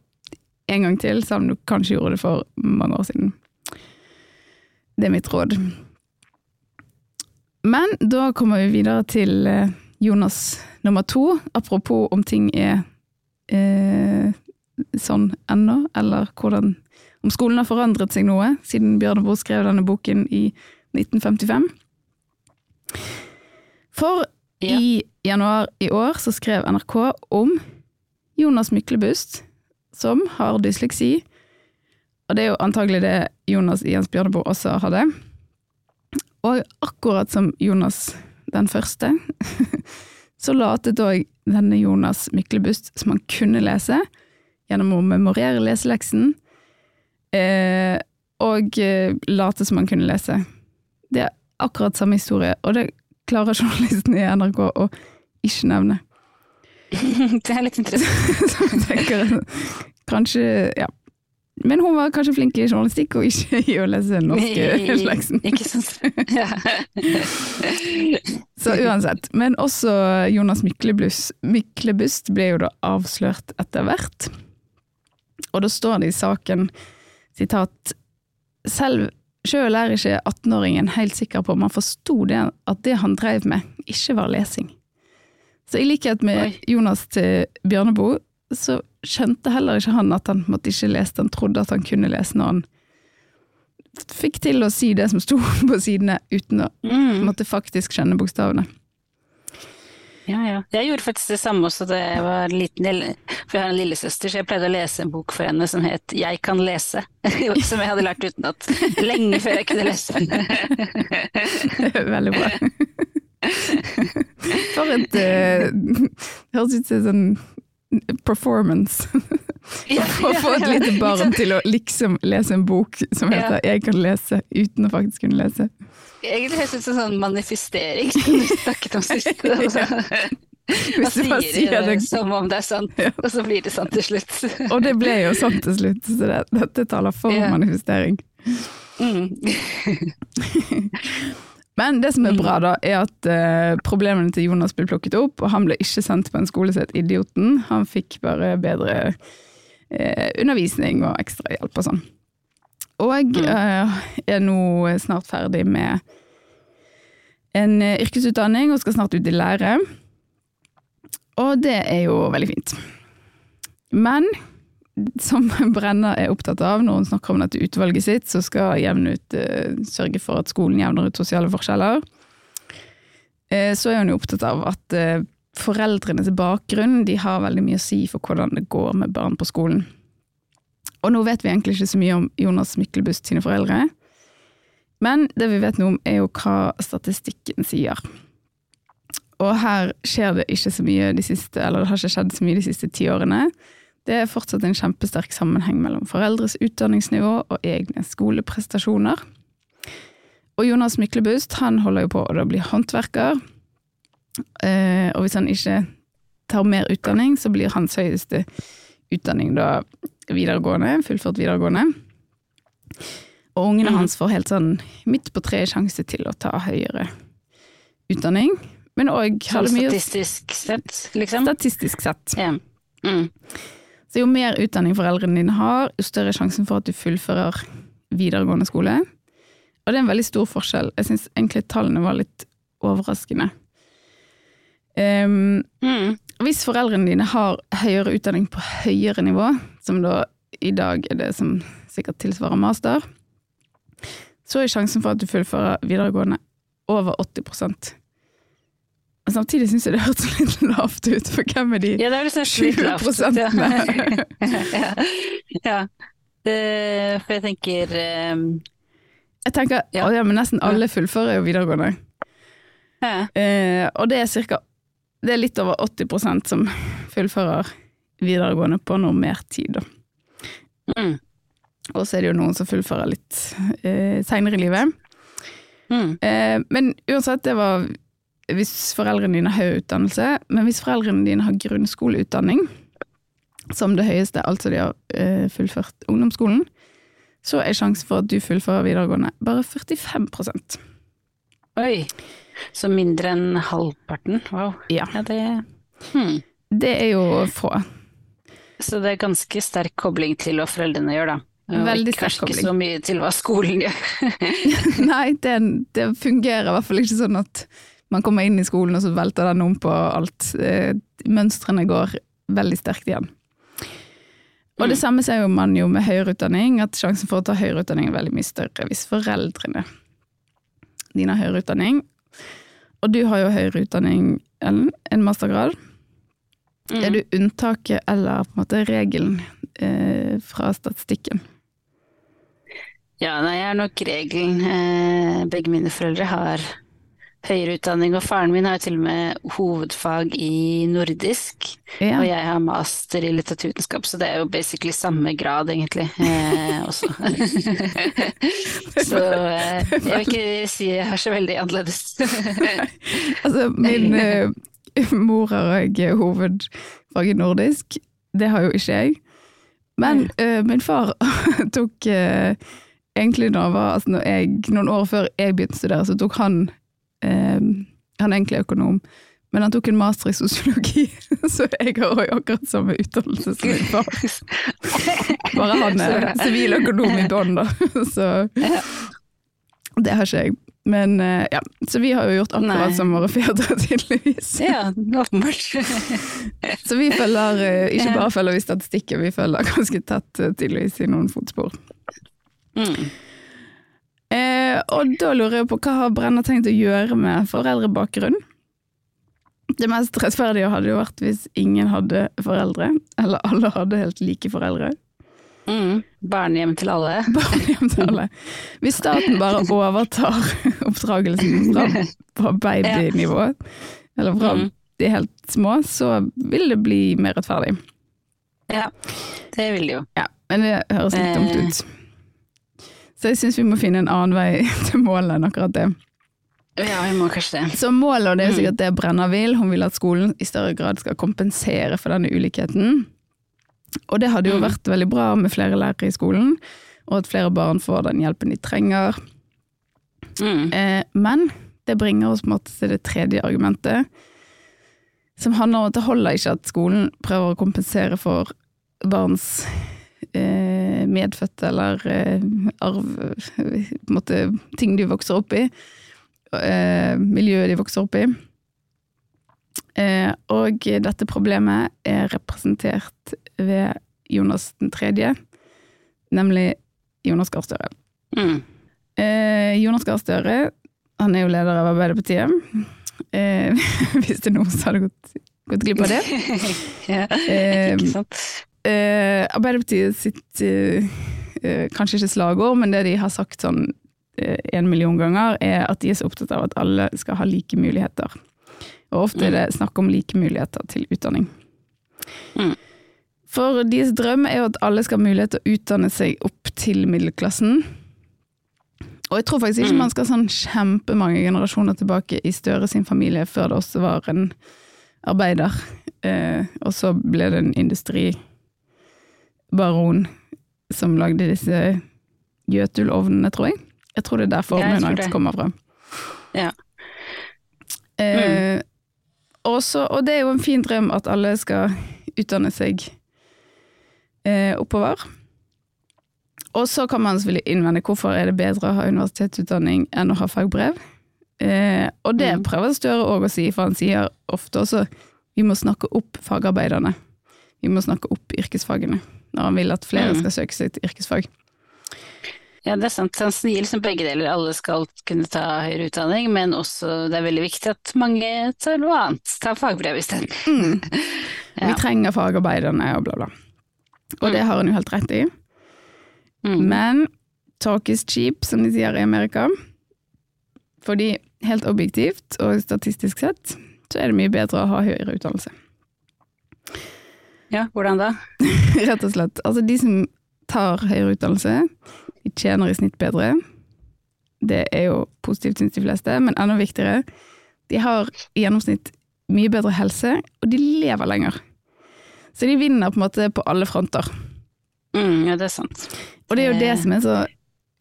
en gang til, selv om du kanskje gjorde det for mange år siden. Det er mitt råd. Men da kommer vi videre til eh, Jonas nummer to, apropos om ting er eh, sånn ennå, eller hvordan om skolen har forandret seg noe siden Bjørneboe skrev denne boken i 1955. For
Ja.
i januar i år så skrev NRK om Jonas Myklebust, som har dysleksi. Og det er jo antagelig det Jonas Jens Bjørneboe også hadde. Og akkurat som Jonas den første, (laughs) så latet òg denne Jonas Myklebust som han kunne lese, gjennom å memorere leseleksen, eh, og eh, late som han kunne lese. Det er akkurat samme historie, og det klarer (laughs) journalisten i NRK å ikke nevne. (laughs)
det er litt interessant. (laughs)
Kanskje, ja. Men hun var kanskje flink i journalistikk, og ikke i å lese norske leksen.
Ikke sant? (laughs) Ja.
Så uansett. Men også Jonas Myklebust, Myklebust ble jo da avslørt etter hvert. Og da står det i saken, sitat, selv sjøl er ikke 18-åringen helt sikker på om han forsto det, at det han drev med, ikke var lesing. Så i likhet med
Oi.
Jonas til Bjørneboe, så skjønte heller ikke han at han måtte ikke lese, han trodde at han kunne lese når han fikk til å si det som sto (laughs) på sidene, uten å
Mm.
måtte faktisk skjønne bokstavene.
Ja, ja. Jeg gjorde faktisk det samme også da jeg var liten, for jeg har en lillesøster, så jeg pleide å lese en bok for henne som het Jeg kan lese, (laughs) som jeg hadde lært utenat lenge før jeg kunne lese. (laughs)
Veldig bra. (laughs) For et uh, høres ut som en sånn performance. (laughs) Å få et lite barn til å liksom lese en bok som heter 'Jeg kan lese', uten å faktisk kunne lese.
Egentlig høres ut som sånn manifestering som du snakket om sist. (laughs) Man sier
sier
det. som om det er sant,
Ja.
og så blir det sant til slutt.
Og det ble jo sant til slutt, så det, dette taler for
Ja.
manifestering.
Mm.
Men det som er
Mm.
bra, da, er at uh, problemene til Jonas ble plukket opp, og han ble ikke sendt på en skole som het Idioten. Han fikk bare bedre uh, undervisning og ekstra hjelp og sånn. Og eh, er nå snart ferdig med en yrkesutdanning og skal snart ut i lære. Og det er jo veldig fint. Men som Brenna er opptatt av når hun snakker om dette utvalget sitt, så skal jevne ut, eh, sørge for at skolen jevner ut sosiale forskjeller, eh, så er hun jo opptatt av at eh, foreldrenes bakgrunn de har veldig mye å si for hvordan det går med barn på skolen. Og nå vet vi egentlig ikke så mye om Jonas Myklebust sine foreldre, men det vi vet nå om er jo hva statistikken sier. Og her skjer det ikke så mye de siste, eller det har ikke skjedd så mye de siste ti årene. Det er fortsatt en kjempesterk sammenheng mellom foreldres utdanningsnivå og egne skoleprestasjoner. Og Jonas Myklebust han holder jo på å bli håndverker, eh, og hvis han ikke tar mer utdanning, så blir hans høyeste utdanning da videregående, fullført videregående. Og ungene
Mhm.
hans får helt sånn midt på treet sjanse til å ta høyere utdanning, men òg
Sånn statistisk sett, liksom?
statistisk sett.
Ja. Mm.
Så jo mer utdanning foreldrene dine har, jo større er sjansen for at du fullfører videregående skole. Og det er en veldig stor forskjell. Jeg syns egentlig tallene var litt overraskende. Um,
Mm.
hvis foreldrene dine har høyere utdanning på høyere nivå, som da i dag er det som sikkert tilsvarer master, så er sjansen for at du fullfører videregående over 80 Men samtidig syns jeg det hørtes litt lavt ut, for hvem er de
Ja, det er liksom litt lavt.
20%.
Ja. (laughs) ja. Det, for jeg tenker um,
Jeg tenker,
Ja.
å ja, men nesten alle fullfører jo videregående.
ja.
Eh, og det er cirka Det er litt over 80% som fullfører videregående på normert tid, da.
Mm.
Og så er det jo noen som fullfører litt eh, seinere i livet.
Mm.
Eh, men uansett, det var hvis foreldrene dine har høy utdannelse. Men hvis foreldrene dine har grunnskoleutdanning som det høyeste, altså de har uh, fullført ungdomsskolen, så er sjansen for at du fullfører videregående bare 45%
Oi. Så mindre enn halvparten? Wow.
Ja.
Ja, det hmm.
Det er jo få.
Så det er ganske sterk kobling til hva foreldrene gjør, da.
Veldig sterk
Kanskje ikke så mye til hva skolen gjør. (laughs)
Nei, det, det fungerer i hvert fall ikke sånn at man kommer inn i skolen og så velter den om på alt. Eh, Mønstrene går veldig sterkt igjen. Og det samme ser jo man jo med høyere utdanning, at sjansen for å ta høyere utdanning er veldig mye større hvis foreldrene dine har høyere utdanning. Og du har jo høyere utdanning, Ellen, en mastergrad.
Mm.
Er du unntaket eller på en måte regelen eh, fra statistikken?
Ja, nei, jeg er nok regelen. Eh, begge mine foreldre har høyere utdanning, og faren min har jo til og med hovedfag i nordisk,
Ja.
og jeg har master i litteraturvitenskap, så det er jo basically samme grad, egentlig, eh, også. (laughs) så eh, jeg vil ikke si jeg er så veldig annerledes. (laughs)
Altså, min eh, mor har òg hovedfag i nordisk. Det har jo ikke jeg. Men eh, min far (laughs) tok eh, egentlig når, var, altså når jeg, noen år før jeg begynte å studere, så tok han eh, Han er egentlig økonom, men han tok en master i sosiologi, (laughs) så jeg har også akkurat samme utdannelse som min far. (laughs) Bare han er siviløkonom i bånn, da. (laughs) Så det har ikke jeg. Men eh, ja, så vi har jo gjort akkurat
Nei.
som våre fedre, tydeligvis.
ja, åpenbart.
Så vi følger, eh, ikke bare følger vi statistikken, vi følger ganske tett eh, tydeligvis i noen fotspor.
Mm.
Eh, og da lurer jeg på hva har Brenna tenkt å gjøre med foreldrebakgrunn? Det mest rettferdige hadde jo vært hvis ingen hadde foreldre, eller alle hadde helt like foreldre.
Mm. Barnehjem til alle. (laughs)
Barnehjem til alle. Hvis staten bare overtar oppdragelsen fra, fra babynivå, eller fra
Mm.
de helt små, så vil det bli mer rettferdig.
Ja, det vil det jo.
Ja, men det høres litt dumt
Eh.
ut. Så jeg syns vi må finne en annen vei (laughs) til målet enn akkurat det.
Ja, vi må kanskje det.
Så målet, og det er
Mm.
sikkert det Brenna vil, hun vil at skolen i større grad skal kompensere for denne ulikheten. Og det hadde jo
Mm.
vært veldig bra med flere lærere i skolen, og at flere barn får den hjelpen de trenger.
Mm.
Eh, men det bringer oss på en måte til det tredje argumentet, som handler om at det holder ikke at skolen prøver å kompensere for barns eh, medfødte eller arv På en måte ting de vokser opp i. Miljøet de vokser opp i. Og dette problemet er representert ved Jonas den tredje, nemlig Jonas Gahr Støre. Mm. Jonas Gahr Støre, han er jo leder av Arbeiderpartiet. (laughs) hvis det er noen som hadde gått gått glipp av det. (laughs)
ja, ikke sant.
Eh, Arbeiderpartiet sitt eh, eh, kanskje ikke slagord, men det de har sagt sånn eh, en million ganger, er at de er så opptatt av at alle skal ha like muligheter. Og ofte er det mm. snakk om like muligheter til utdanning. Mm. For deres drøm er jo at alle skal ha mulighet til å utdanne seg opp til middelklassen. Og jeg tror faktisk ikke mm. man skal sånn kjempemange generasjoner tilbake i Støre sin familie før det også var en arbeider. Eh, og så ble det en industribaron som lagde disse Jøtul-ovnene, tror jeg. Jeg tror det er der formuen hans kommer fra.
Ja.
Eh, også, og det er jo en fin drøm at alle skal utdanne seg eh, oppover. Og så kan man selvfølgelig innvende hvorfor er det bedre å ha universitetsutdanning enn å ha fagbrev. Eh, og det mm. prøver Støre òg å si, for han sier ofte også vi må snakke opp fagarbeiderne. Vi må snakke opp yrkesfagene, når han vil at flere mm. skal søke seg til yrkesfag.
Ja, det er sant. Han gir liksom begge deler. Alle skal kunne ta høyere utdanning, men også det er veldig viktig at mange tar noe annet. Tar fagbrev isteden. Mm. (laughs)
ja. Vi trenger fagarbeiderne og bla, bla. Og det mm. har han jo helt rett i. Mm. Men talk is cheap, som de sier i Amerika. Fordi helt objektivt og statistisk sett, så er det mye bedre å ha høyere utdannelse.
Ja, hvordan da? (laughs)
Rett og slett. Altså, de som tar høyere utdannelse, de tjener i snitt bedre. Det er jo positivt, syns de fleste, men enda viktigere, de har i gjennomsnitt mye bedre helse, og de lever lenger. Så de vinner på en måte på alle fronter.
Mm, ja, det er sant.
Og det er jo det som er så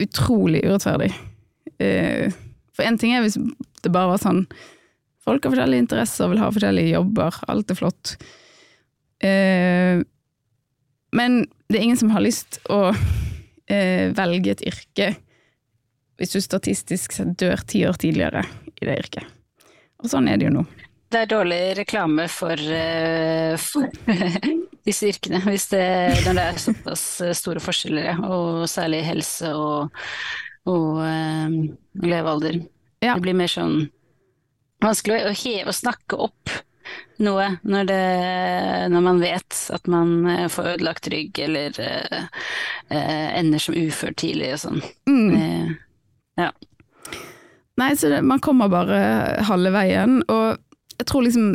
utrolig urettferdig. Eh, for én ting er hvis det bare var sånn Folk har forskjellige interesser, vil ha forskjellige jobber, alt er flott. Eh, men det er ingen som har lyst å (laughs) eh, velge et yrke hvis du statistisk sett dør ti år tidligere i det yrket. Og sånn er det jo nå.
Det er dårlig reklame for, uh, for (laughs) disse yrkene, hvis det, når det er såpass store forskjeller, og særlig helse og, og uh, levealder. Ja. Det blir mer sånn vanskelig å heve og snakke opp noe når, det, når, man vet at man eh, får ødelagt rygg eller uh, uh, ender som ufør tidlig og sånn. Mm. Uh, ja.
Nei, så det, man kommer bare halve veien, og jeg tror liksom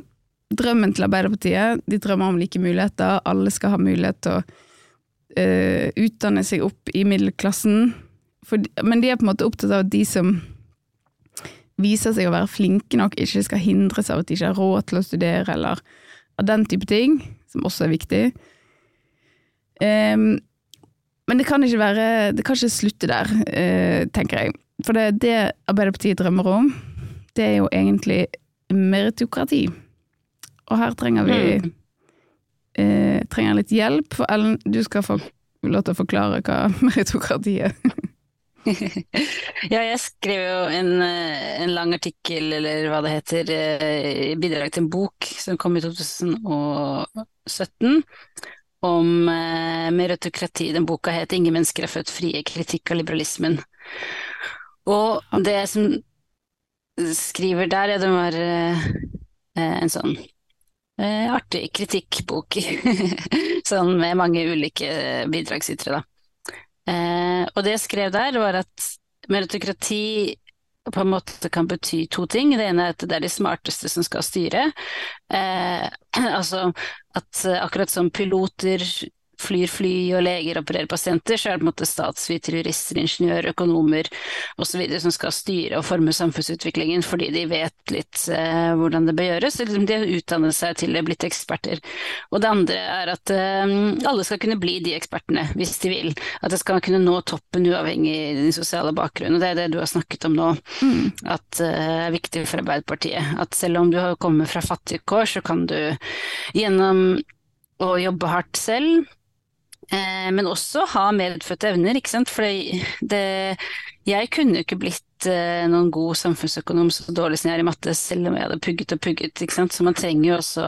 drømmen til Arbeiderpartiet, de drømmer om like muligheter, alle skal ha mulighet til å utdanne seg opp i middelklassen, For, men de er på en måte opptatt av at de som viser seg å være flinke nok, ikke skal hindres av at de ikke har råd til å studere, eller av den type ting, som også er viktig. Um, men det kan ikke være Det kan ikke slutte der, uh, tenker jeg. For det, det Arbeiderpartiet drømmer om, det er jo egentlig meritokrati. Og her trenger vi mm. uh, trenger litt hjelp. For Ellen, du skal få lov til å forklare hva (laughs) meritokrati er. (laughs)
ja, jeg skrev jo en, eh, en, lang artikkel, eller hva det heter, eh, i bidrag til en bok som kom i 2017 om eh, meritokrati. Den boka het 'Ingen mennesker er født frie. Kritikk av liberalismen'. Og det som skriver der, ja, det var en sånn artig kritikkbok. (laughs) sånn med mange ulike bidragsytere, da. Eh, og det jeg skrev der, var at meritokrati på en måte kan bety to ting. Det ene er at det er de smarteste som skal styre. Eh, (clears throat) altså at akkurat som piloter flyr fly og leger opererer pasienter, så er det på en måte statsvitere, jurister, ingeniører, økonomer osv. som skal styre og forme samfunnsutviklingen fordi de vet litt eh, hvordan det bør gjøres. De har utdannet seg til det, blitt eksperter. Og det andre er at eh, alle skal kunne bli de ekspertene hvis de vil. At det skal kunne nå toppen uavhengig av din sosiale bakgrunn. Og det er det du har snakket om nå, mm. at eh, er viktig for Arbeiderpartiet. At selv om du har kommet fra fattige kår, så kan du gjennom å jobbe hardt selv men også ha medfødte evner, ikke sant. For det, jeg kunne jo ikke blitt eh, noen god samfunnsøkonom så dårlig som jeg er i matte, selv om jeg hadde pugget og pugget, ikke sant. Så man trenger jo også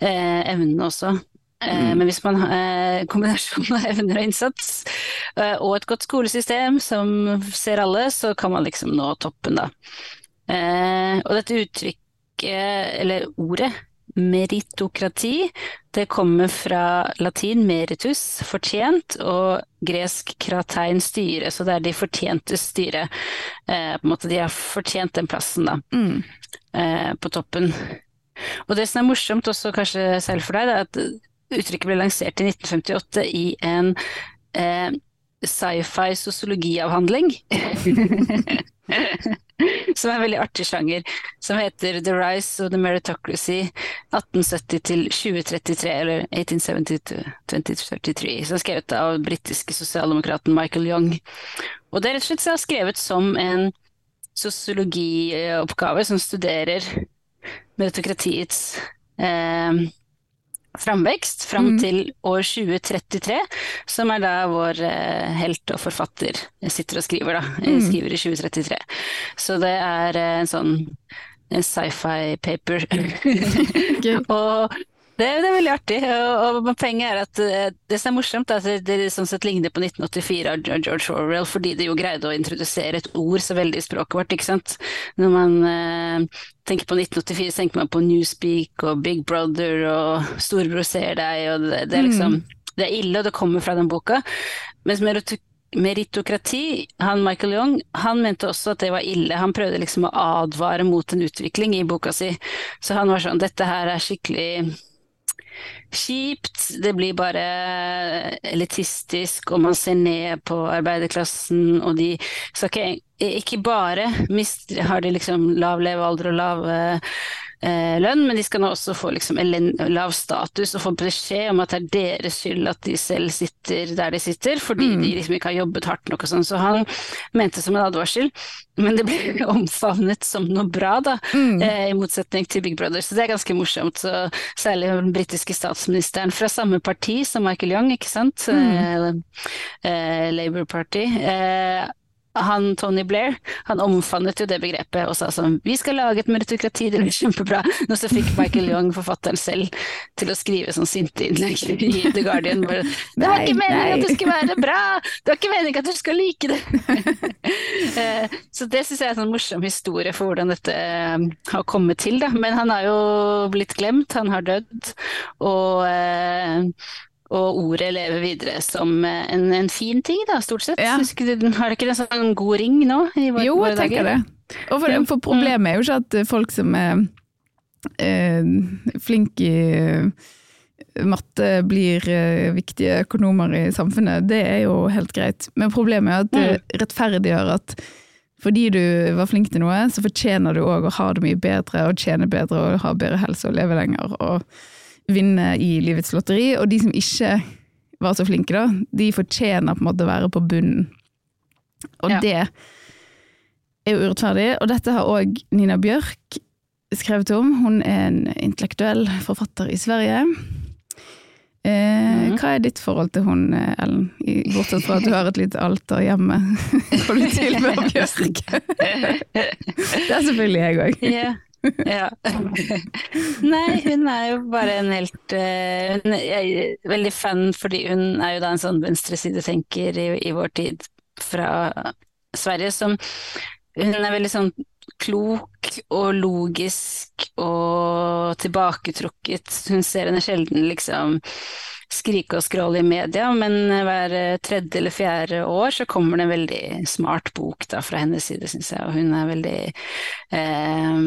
eh, evnene også. Eh, mm. Men hvis man har eh, kombinasjon av evner og innsats, eh, og et godt skolesystem som ser alle, så kan man liksom nå toppen, da. Og dette uttrykket, eller ordet, meritokrati, det kommer fra latin meritus, fortjent, og gresk kratein, styre. Så det er de fortjentes styre. måte De har fortjent den plassen, da. Mm. På toppen. Og det som er morsomt også kanskje selv for deg, det er at Uttrykket ble lansert i 1958 i en eh, sci-fi sosiologiavhandling. (laughs) som er en veldig artig sjanger, som heter The Rise of the Meritocracy 1870 til 2033, eller 1870 2033, som er skrevet av britiske sosialdemokraten Michael Young. Og det er rett og slett skrevet som en sosiologioppgave som studerer meritokratiets eh, framvekst fram mm. til år 2033, som er da vår eh, helt og forfatter sitter og skriver, da. Mm. Skriver i 2033. Så det er eh, en sånn en sci-fi paper. (laughs) og det, det, er veldig artig. Og, og poenget er at eh, det som er morsomt, er at det, det sånn sett ligner på 1984 av George Orwell, fordi det jo greide å introdusere et ord så veldig i språket vårt. ikke sant? Når man eh, tenker på 1984, så tenker man på Newspeak og Big Brother og Storebror ser deg, og det, det, er liksom mm. Det er ille, og det kommer fra den boka. Mens meritokrati, han Michael Young, han mente også at det var ille. Han prøvde liksom å advare mot en utvikling i boka si. Så han var sånn Dette her er skikkelig kjipt, det blir bare elitistisk, og man ser ned på arbeiderklassen, og de skal ikke, ikke bare mister, har de liksom lav levealder og lav eh, lønn, men de skal nå også få liksom lav status og få beskjed om at det er deres skyld at de selv sitter der de sitter, fordi mm. de liksom ikke har jobbet hardt nok og sånn. Så han mente som en advarsel, men det ble (laughs) omfavnet som noe bra, da, mm. eh, i motsetning til Big Brother. Så det er ganske morsomt. Så, særlig den britiske statsministeren fra samme parti som Michael Young, ikke sant, mm. eh, eh Labour Party. Eh, han Tony Blair han omfavnet jo det begrepet og sa sånn vi skal lage et meritokrati, det blir kjempebra. Nå så fikk Michael Young, forfatteren selv, til å skrive sånn sinte innlegg i The Guardian. Bare, det var ikke meningen at det skulle være bra! Det var ikke meningen at du skal like det! (laughs) Eh, så det syns jeg er en sånn morsom historie for hvordan dette eh, har kommet til, da. Men han har jo blitt glemt, han har dødd. Og eh, og ordet lever videre som en, en fin ting, da, stort sett. Ja. Har det ikke en sånn god ring nå? i vår,
jo, jeg tenker det. Og for, for, problemet er jo ikke at folk som er eh, flinke i eh, matte blir eh, viktige økonomer i samfunnet, det er jo helt greit. Men problemet er at det mm. rettferdiggjør at fordi du var flink til noe, så fortjener du òg å ha det mye bedre og tjene bedre og ha bedre helse og leve lenger. og vinne i livets lotteri, og de som ikke var så flinke, da, de fortjener på en måte å være på bunnen. Og ja. det er jo urettferdig, og dette har òg Nina Bjørk skrevet om. Hun er en intellektuell forfatter i Sverige. Eh, mm. Hva er ditt forhold til hun, Ellen? Bortsett fra at du har et lite alter hjemme. (laughs) Hvor du til med Bjørk. (laughs) det er selvfølgelig jeg òg.
Yeah (laughs) ja. (laughs) Nei, hun er jo bare en helt uh, veldig fan fordi hun er jo da en sånn venstresidetenker i, i vår tid fra Sverige som Hun er veldig sånn klok og logisk og tilbaketrukket. Hun ser henne sjelden liksom skrike og skråle i media, men hver tredje eller fjerde år så kommer det en veldig smart bok da fra hennes side, syns jeg, og hun er veldig eh,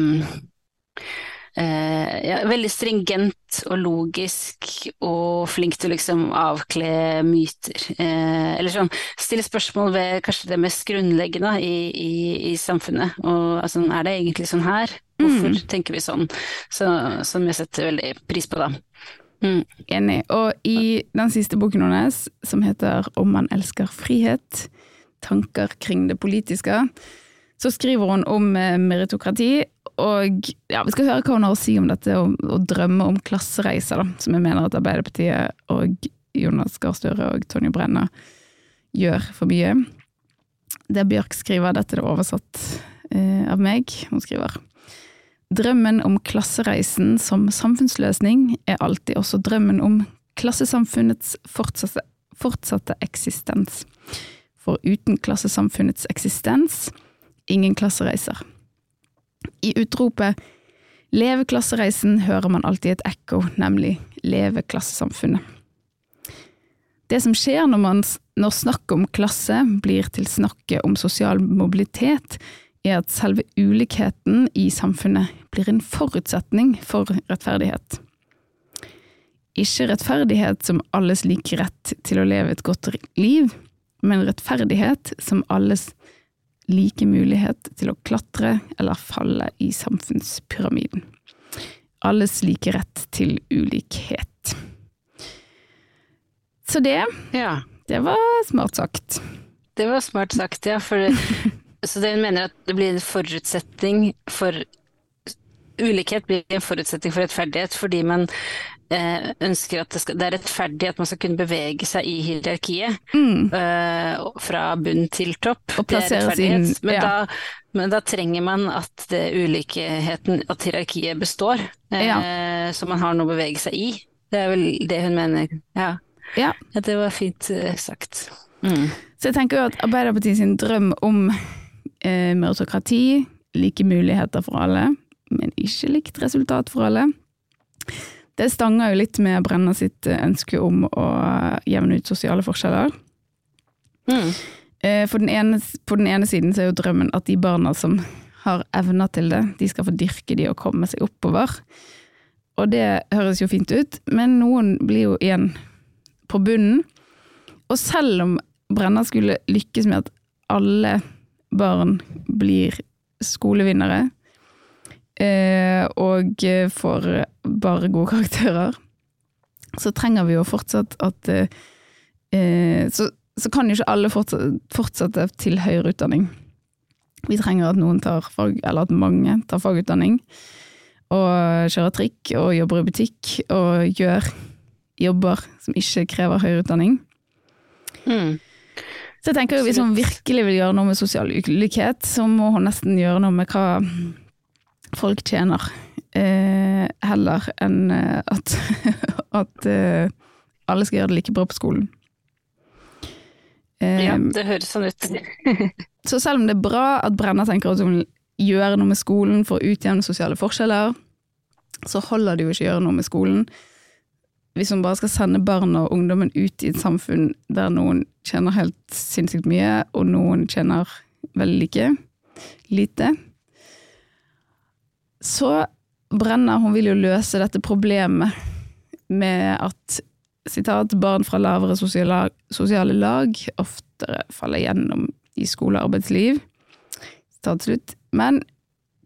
eh, ja, veldig stringent og logisk og flink til å liksom avkle myter. Uh, eller sånn stille spørsmål ved kanskje det mest grunnleggende i, i, i samfunnet. Og altså, er det egentlig sånn her? Hvorfor mm. tenker vi sånn? Så, som jeg setter veldig pris på, da.
Mm. Enig. Og i den siste boken hennes, som heter Om man elsker frihet, tanker kring det politiske, så skriver hun om eh, meritokrati og ja, vi skal høre hva hun har å si om dette, å, drømme om klassereiser, da, som jeg mener at Arbeiderpartiet og Jonas Gahr Støre og Tonje Brenna gjør for mye. Det Bjørk skriver, dette er oversatt eh, av meg, hun skriver Drømmen om klassereisen som samfunnsløsning er alltid også drømmen om klassesamfunnets fortsatte, fortsatte eksistens. For uten klassesamfunnets eksistens, ingen klassereiser. I utropet Leve klassereisen hører man alltid et ekko, nemlig Leve klassesamfunnet. Det som skjer når, man, når snakket om klasse blir til snakket om sosial mobilitet, er at selve ulikheten i samfunnet blir en forutsetning for rettferdighet. Ikke rettferdighet som alles like rett til å leve et godt liv, men rettferdighet som alles like mulighet til å klatre eller falle i samfunnspyramiden. Alles like rett til ulikhet. Så det,
Ja,
det var smart sagt.
det var smart sagt, ja. For, (laughs) så det hun mener at det blir en forutsetning for Ulikhet blir en forutsetning for rettferdighet fordi man ønsker at det, skal, det er rettferdig at man skal kunne bevege seg i hierarkiet. eh, fra bunn til topp.
Og
Det er rettferdighet. Men,
ja.
da, men da trenger man at det ulikheten, at hierarkiet består. eh, Så man har noe å bevege seg i. Det er vel det hun mener. Ja,
Ja,
ja det var fint uh, sagt. Mm.
Så jeg tenker jo at Arbeiderpartiet sin drøm om eh, meritokrati, like muligheter for alle, men ikke likt resultat for alle, det stanger jo litt med Brenna sitt eh, ønske om å jevne ut sosiale forskjeller.
Mm.
Eh, For den ene, på den ene siden så er jo drømmen at de barna som har evner til det, de skal få dyrke de og komme seg oppover. Og det høres jo fint ut, men noen blir jo igjen på bunnen. Og selv om Brenna skulle lykkes med at alle barn blir skolevinnere, eh, og eh, får bare gode karakterer, så trenger vi jo fortsatt at eh, eh, så, så kan jo ikke alle fortsette til høyere utdanning. Vi trenger at noen tar fag, eller at mange tar fagutdanning, og kjører trikk og jobber i butikk og gjør jobber som ikke krever høyere utdanning.
Mm.
Så jeg tenker jo hvis hun virkelig vil gjøre noe med sosial ulikhet, så må hun nesten gjøre noe med hva folk tjener, eh, heller enn eh, at, (laughs) at eh, alle skal gjøre det like bra på skolen. Eh,
Ja, det høres sånn ut. (laughs)
Så selv om det er bra at Brenna tenker at hun vil gjøre noe med skolen for å utjevne sosiale forskjeller, så holder det jo ikke å gjøre noe med skolen hvis hun bare skal sende barn og ungdommen ut i et samfunn der noen tjener helt sinnssykt mye, og noen tjener veldig like lite. Så Brenna hun vil jo løse dette problemet med at sitat, barn fra lavere sosiale, sosiale lag oftere faller gjennom i skole og arbeidsliv. Sitat slutt. Men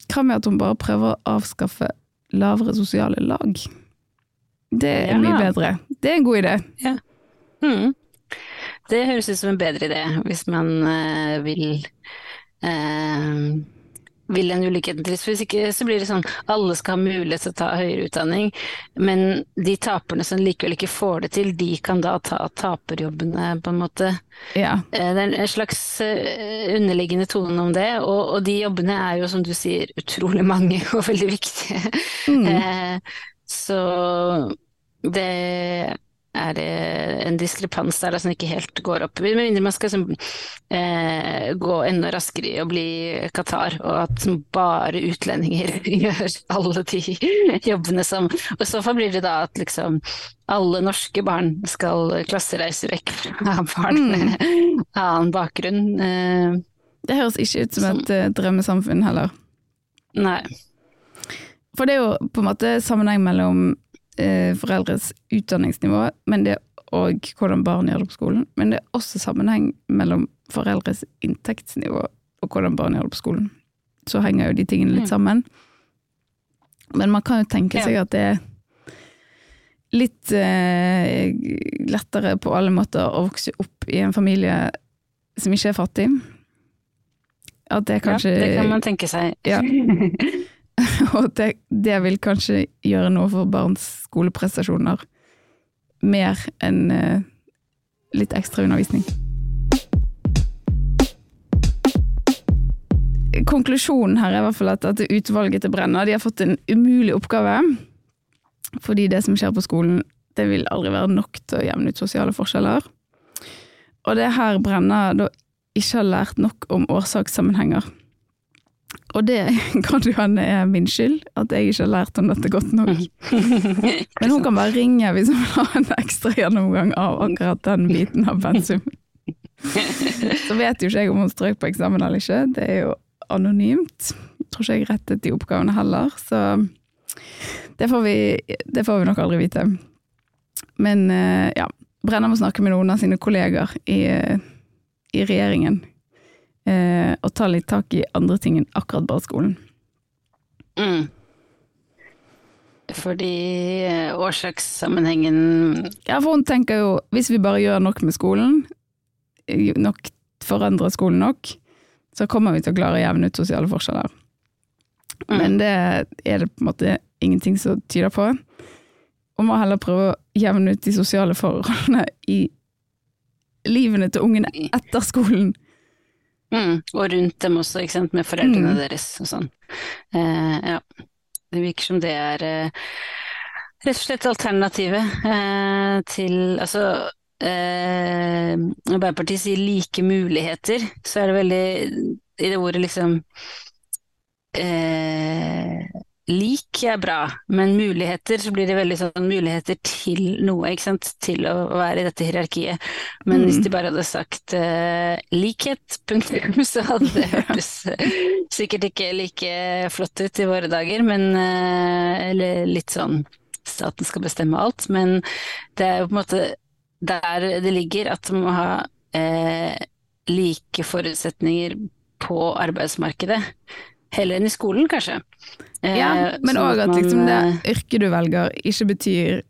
hva med at hun bare prøver å avskaffe lavere sosiale lag? Det er
Ja.
mye bedre. Det er en god idé.
Mm. Det høres ut som en bedre idé, hvis man eh, vil eh, vil den ulikheten til. Hvis ikke så blir det sånn alle skal ha mulighet til å ta høyere utdanning, men de taperne som likevel ikke får det til, de kan da ta taperjobbene, på en måte.
Ja.
Eh, Det er en slags eh, underliggende tone om det, og, og de jobbene er jo, som du sier, utrolig mange (laughs) og veldig viktige.
Mm.
Eh, så det er eh, en diskrepans der da, som ikke helt går opp. Med mindre man skal som, eh, gå enda raskere i å bli Qatar, og at som, bare utlendinger (laughs) gjør alle de (laughs) jobbene som Og i så fall blir det da at liksom alle norske barn skal klassereise vekk fra (laughs) barn med annen bakgrunn. Eh,
Det høres ikke ut som et eh, drømmesamfunn heller.
nei.
For det er jo på en måte sammenheng mellom foreldres utdanningsnivå men det, og hvordan barn gjør det på skolen. Men det er også sammenheng mellom foreldres inntektsnivå og hvordan barn gjør det på skolen. Så henger jo de tingene litt
Mm.
sammen. Men man kan jo tenke seg at det er litt eh, lettere på alle måter å vokse opp i en familie som ikke er fattig. At det kanskje
ja, det kan man tenke seg.
Ja. (laughs) (laughs) Og det, det vil kanskje gjøre noe for barns skoleprestasjoner mer enn eh, litt ekstra undervisning. Konklusjonen her er i hvert fall at dette utvalget til Brenna de har fått en umulig oppgave. Fordi det som skjer på skolen, det vil aldri være nok til å jevne ut sosiale forskjeller. Og det er her Brenna da ikke har lært nok om årsakssammenhenger. Og det (laughs) kan jo hende er min skyld, at jeg ikke har lært om dette godt nok. (laughs) Men hun kan bare ringe hvis hun vil ha en ekstra gjennomgang av akkurat den biten av pensum. Så vet jo ikke jeg om hun strøk på eksamen eller ikke, det er jo anonymt. Jeg tror ikke jeg rettet de oppgavene heller, så det får vi, det får vi nok aldri vite. Men eh, ja, Brenna må snakke med noen av sine kolleger i, i regjeringen. Eh, og ta litt tak i andre ting enn akkurat bare skolen.
Mm. Fordi eh, årsakssammenhengen
Ja, for hun tenker jo, hvis vi bare gjør nok med skolen, nok forandrer skolen nok, så kommer vi til å klare å jevne ut sosiale forskjeller.
Mm.
Men det er det på en måte ingenting som tyder på. Og må heller prøve å jevne ut de sosiale forholdene i livene til ungene etter skolen.
Mm. Og rundt dem også, ikke sant, med foreldrene
Mm.
deres og sånn. Eh, ja. Det virker som det er eh, rett og slett alternativet eh, til Altså eh, Arbeiderpartiet sier like muligheter, så er det veldig I det ordet liksom eh, Lik er bra, men muligheter, så blir det veldig sånn muligheter til noe, ikke sant, til å være i dette hierarkiet. Men
Mm.
hvis de bare hadde sagt uh, likhet, punktum, så hadde det (laughs) (laughs) hørtes sikkert ikke like flott ut i våre dager, men uh, Eller litt sånn staten skal bestemme alt, men det er jo på en måte der det ligger at man må ha eh, like forutsetninger på arbeidsmarkedet. Heller enn i skolen, kanskje. Eh,
Ja, men
sånn
òg at
man,
liksom det
eh,
yrket du velger ikke betyr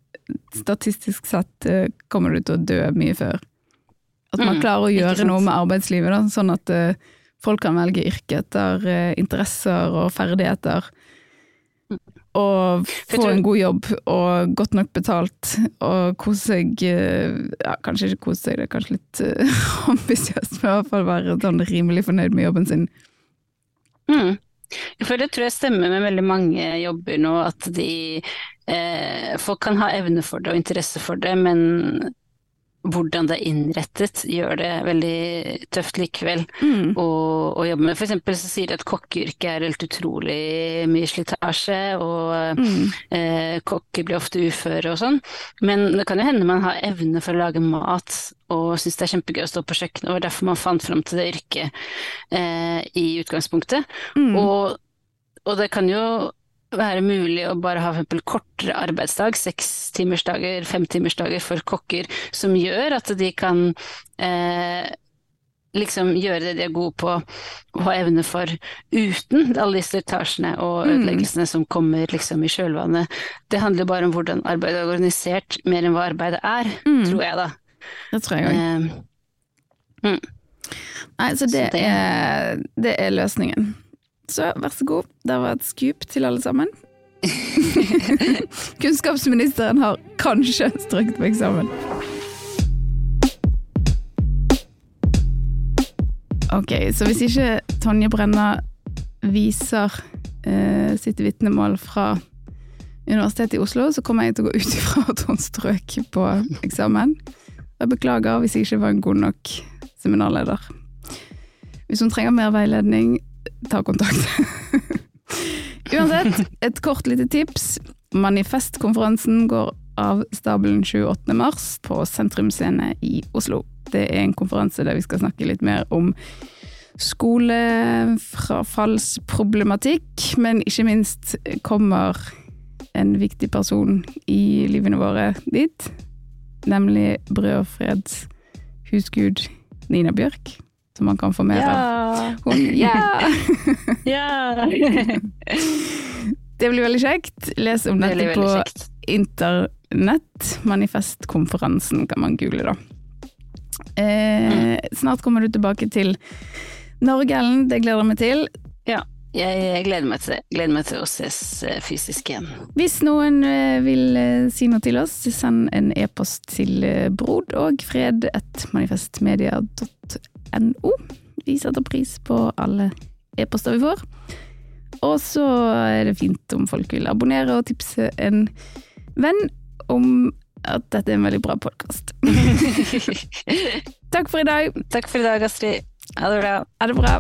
Statistisk sett eh, kommer du til å dø mye før. At man
Mm,
klarer å gjøre noe med arbeidslivet, da, sånn at folk kan velge yrke etter interesser og ferdigheter. Og få
tror-
en god jobb og godt nok betalt og kose seg ja, Kanskje ikke kose seg, det er kanskje litt uh, (laughs) ambisiøst, men i hvert fall være sånn rimelig fornøyd med jobben sin.
Mm. For det tror jeg stemmer med veldig mange jobber nå, at de eh, Folk kan ha evne for det og interesse for det, men hvordan det er innrettet gjør det veldig tøft likevel
Mm.
å, å jobbe med. Eksempel så sier de at kokkeyrket er helt utrolig mye slitasje, og
Mm.
eh, kokker blir ofte uføre og sånn. Men det kan jo hende man har evne for å lage mat og syns det er kjempegøy å stå på kjøkkenet, og derfor man fant fram til det yrket eh, i utgangspunktet.
Mm.
Og, og det kan jo være mulig å bare ha for eksempel kortere arbeidsdag, sekstimersdager, femtimersdager for kokker, som gjør at de kan eh, liksom gjøre det de er gode på og ha evne for, uten alle disse etasjene og
Mm.
som kommer liksom i kjølvannet. Det handler bare om hvordan arbeidet er organisert, mer enn hva arbeidet er,
Mm.
tror jeg da.
Det tror jeg òg.
Eh,
Nei, så det,
Så det-
Er, det er løsningen. Så vær så god, det var et skup til alle sammen. (laughs) Kunnskapsministeren har kanskje strøket på eksamen. Ok, så hvis ikke Tonje Brenna viser eh, sitt vitnemål fra Universitetet i Oslo, så kommer jeg til å gå ut ifra at hun strøk på eksamen. Jeg beklager hvis jeg ikke var en god nok seminarleder. Hvis hun trenger mer veiledning, ta kontakt. (laughs) Uansett, et kort lite tips. Manifestkonferansen går av stabelen 28. mars på Sentrum Scene i Oslo. Det er en konferanse der vi skal snakke litt mer om skolefrafallsproblematikk, men ikke minst kommer en viktig person i livene våre dit, nemlig Brød og Freds husgud Nina Bjørk, som man kan få mer av. (laughs)
ja!
Ja! (laughs) Det blir veldig kjekt. Les om
Veldig,
dette
veldig
på
kjekt.
internett. Manifestkonferansen kan man google, da. Eh, Snart kommer du tilbake til Norge, Ellen. Det gleder jeg meg til.
Ja. Jeg gleder meg til. Gleder meg til å ses eh, fysisk igjen.
Hvis noen eh, vil eh, si noe til oss, send en e-post til brod manifestmedia.no. Vi setter pris på alle e-poster vi får. Og så er det fint om folk vil abonnere og tipse en venn om at dette er en veldig bra podkast. (laughs) Takk for i dag.
Takk for i dag, Astrid. Ha det bra.
Ha det bra.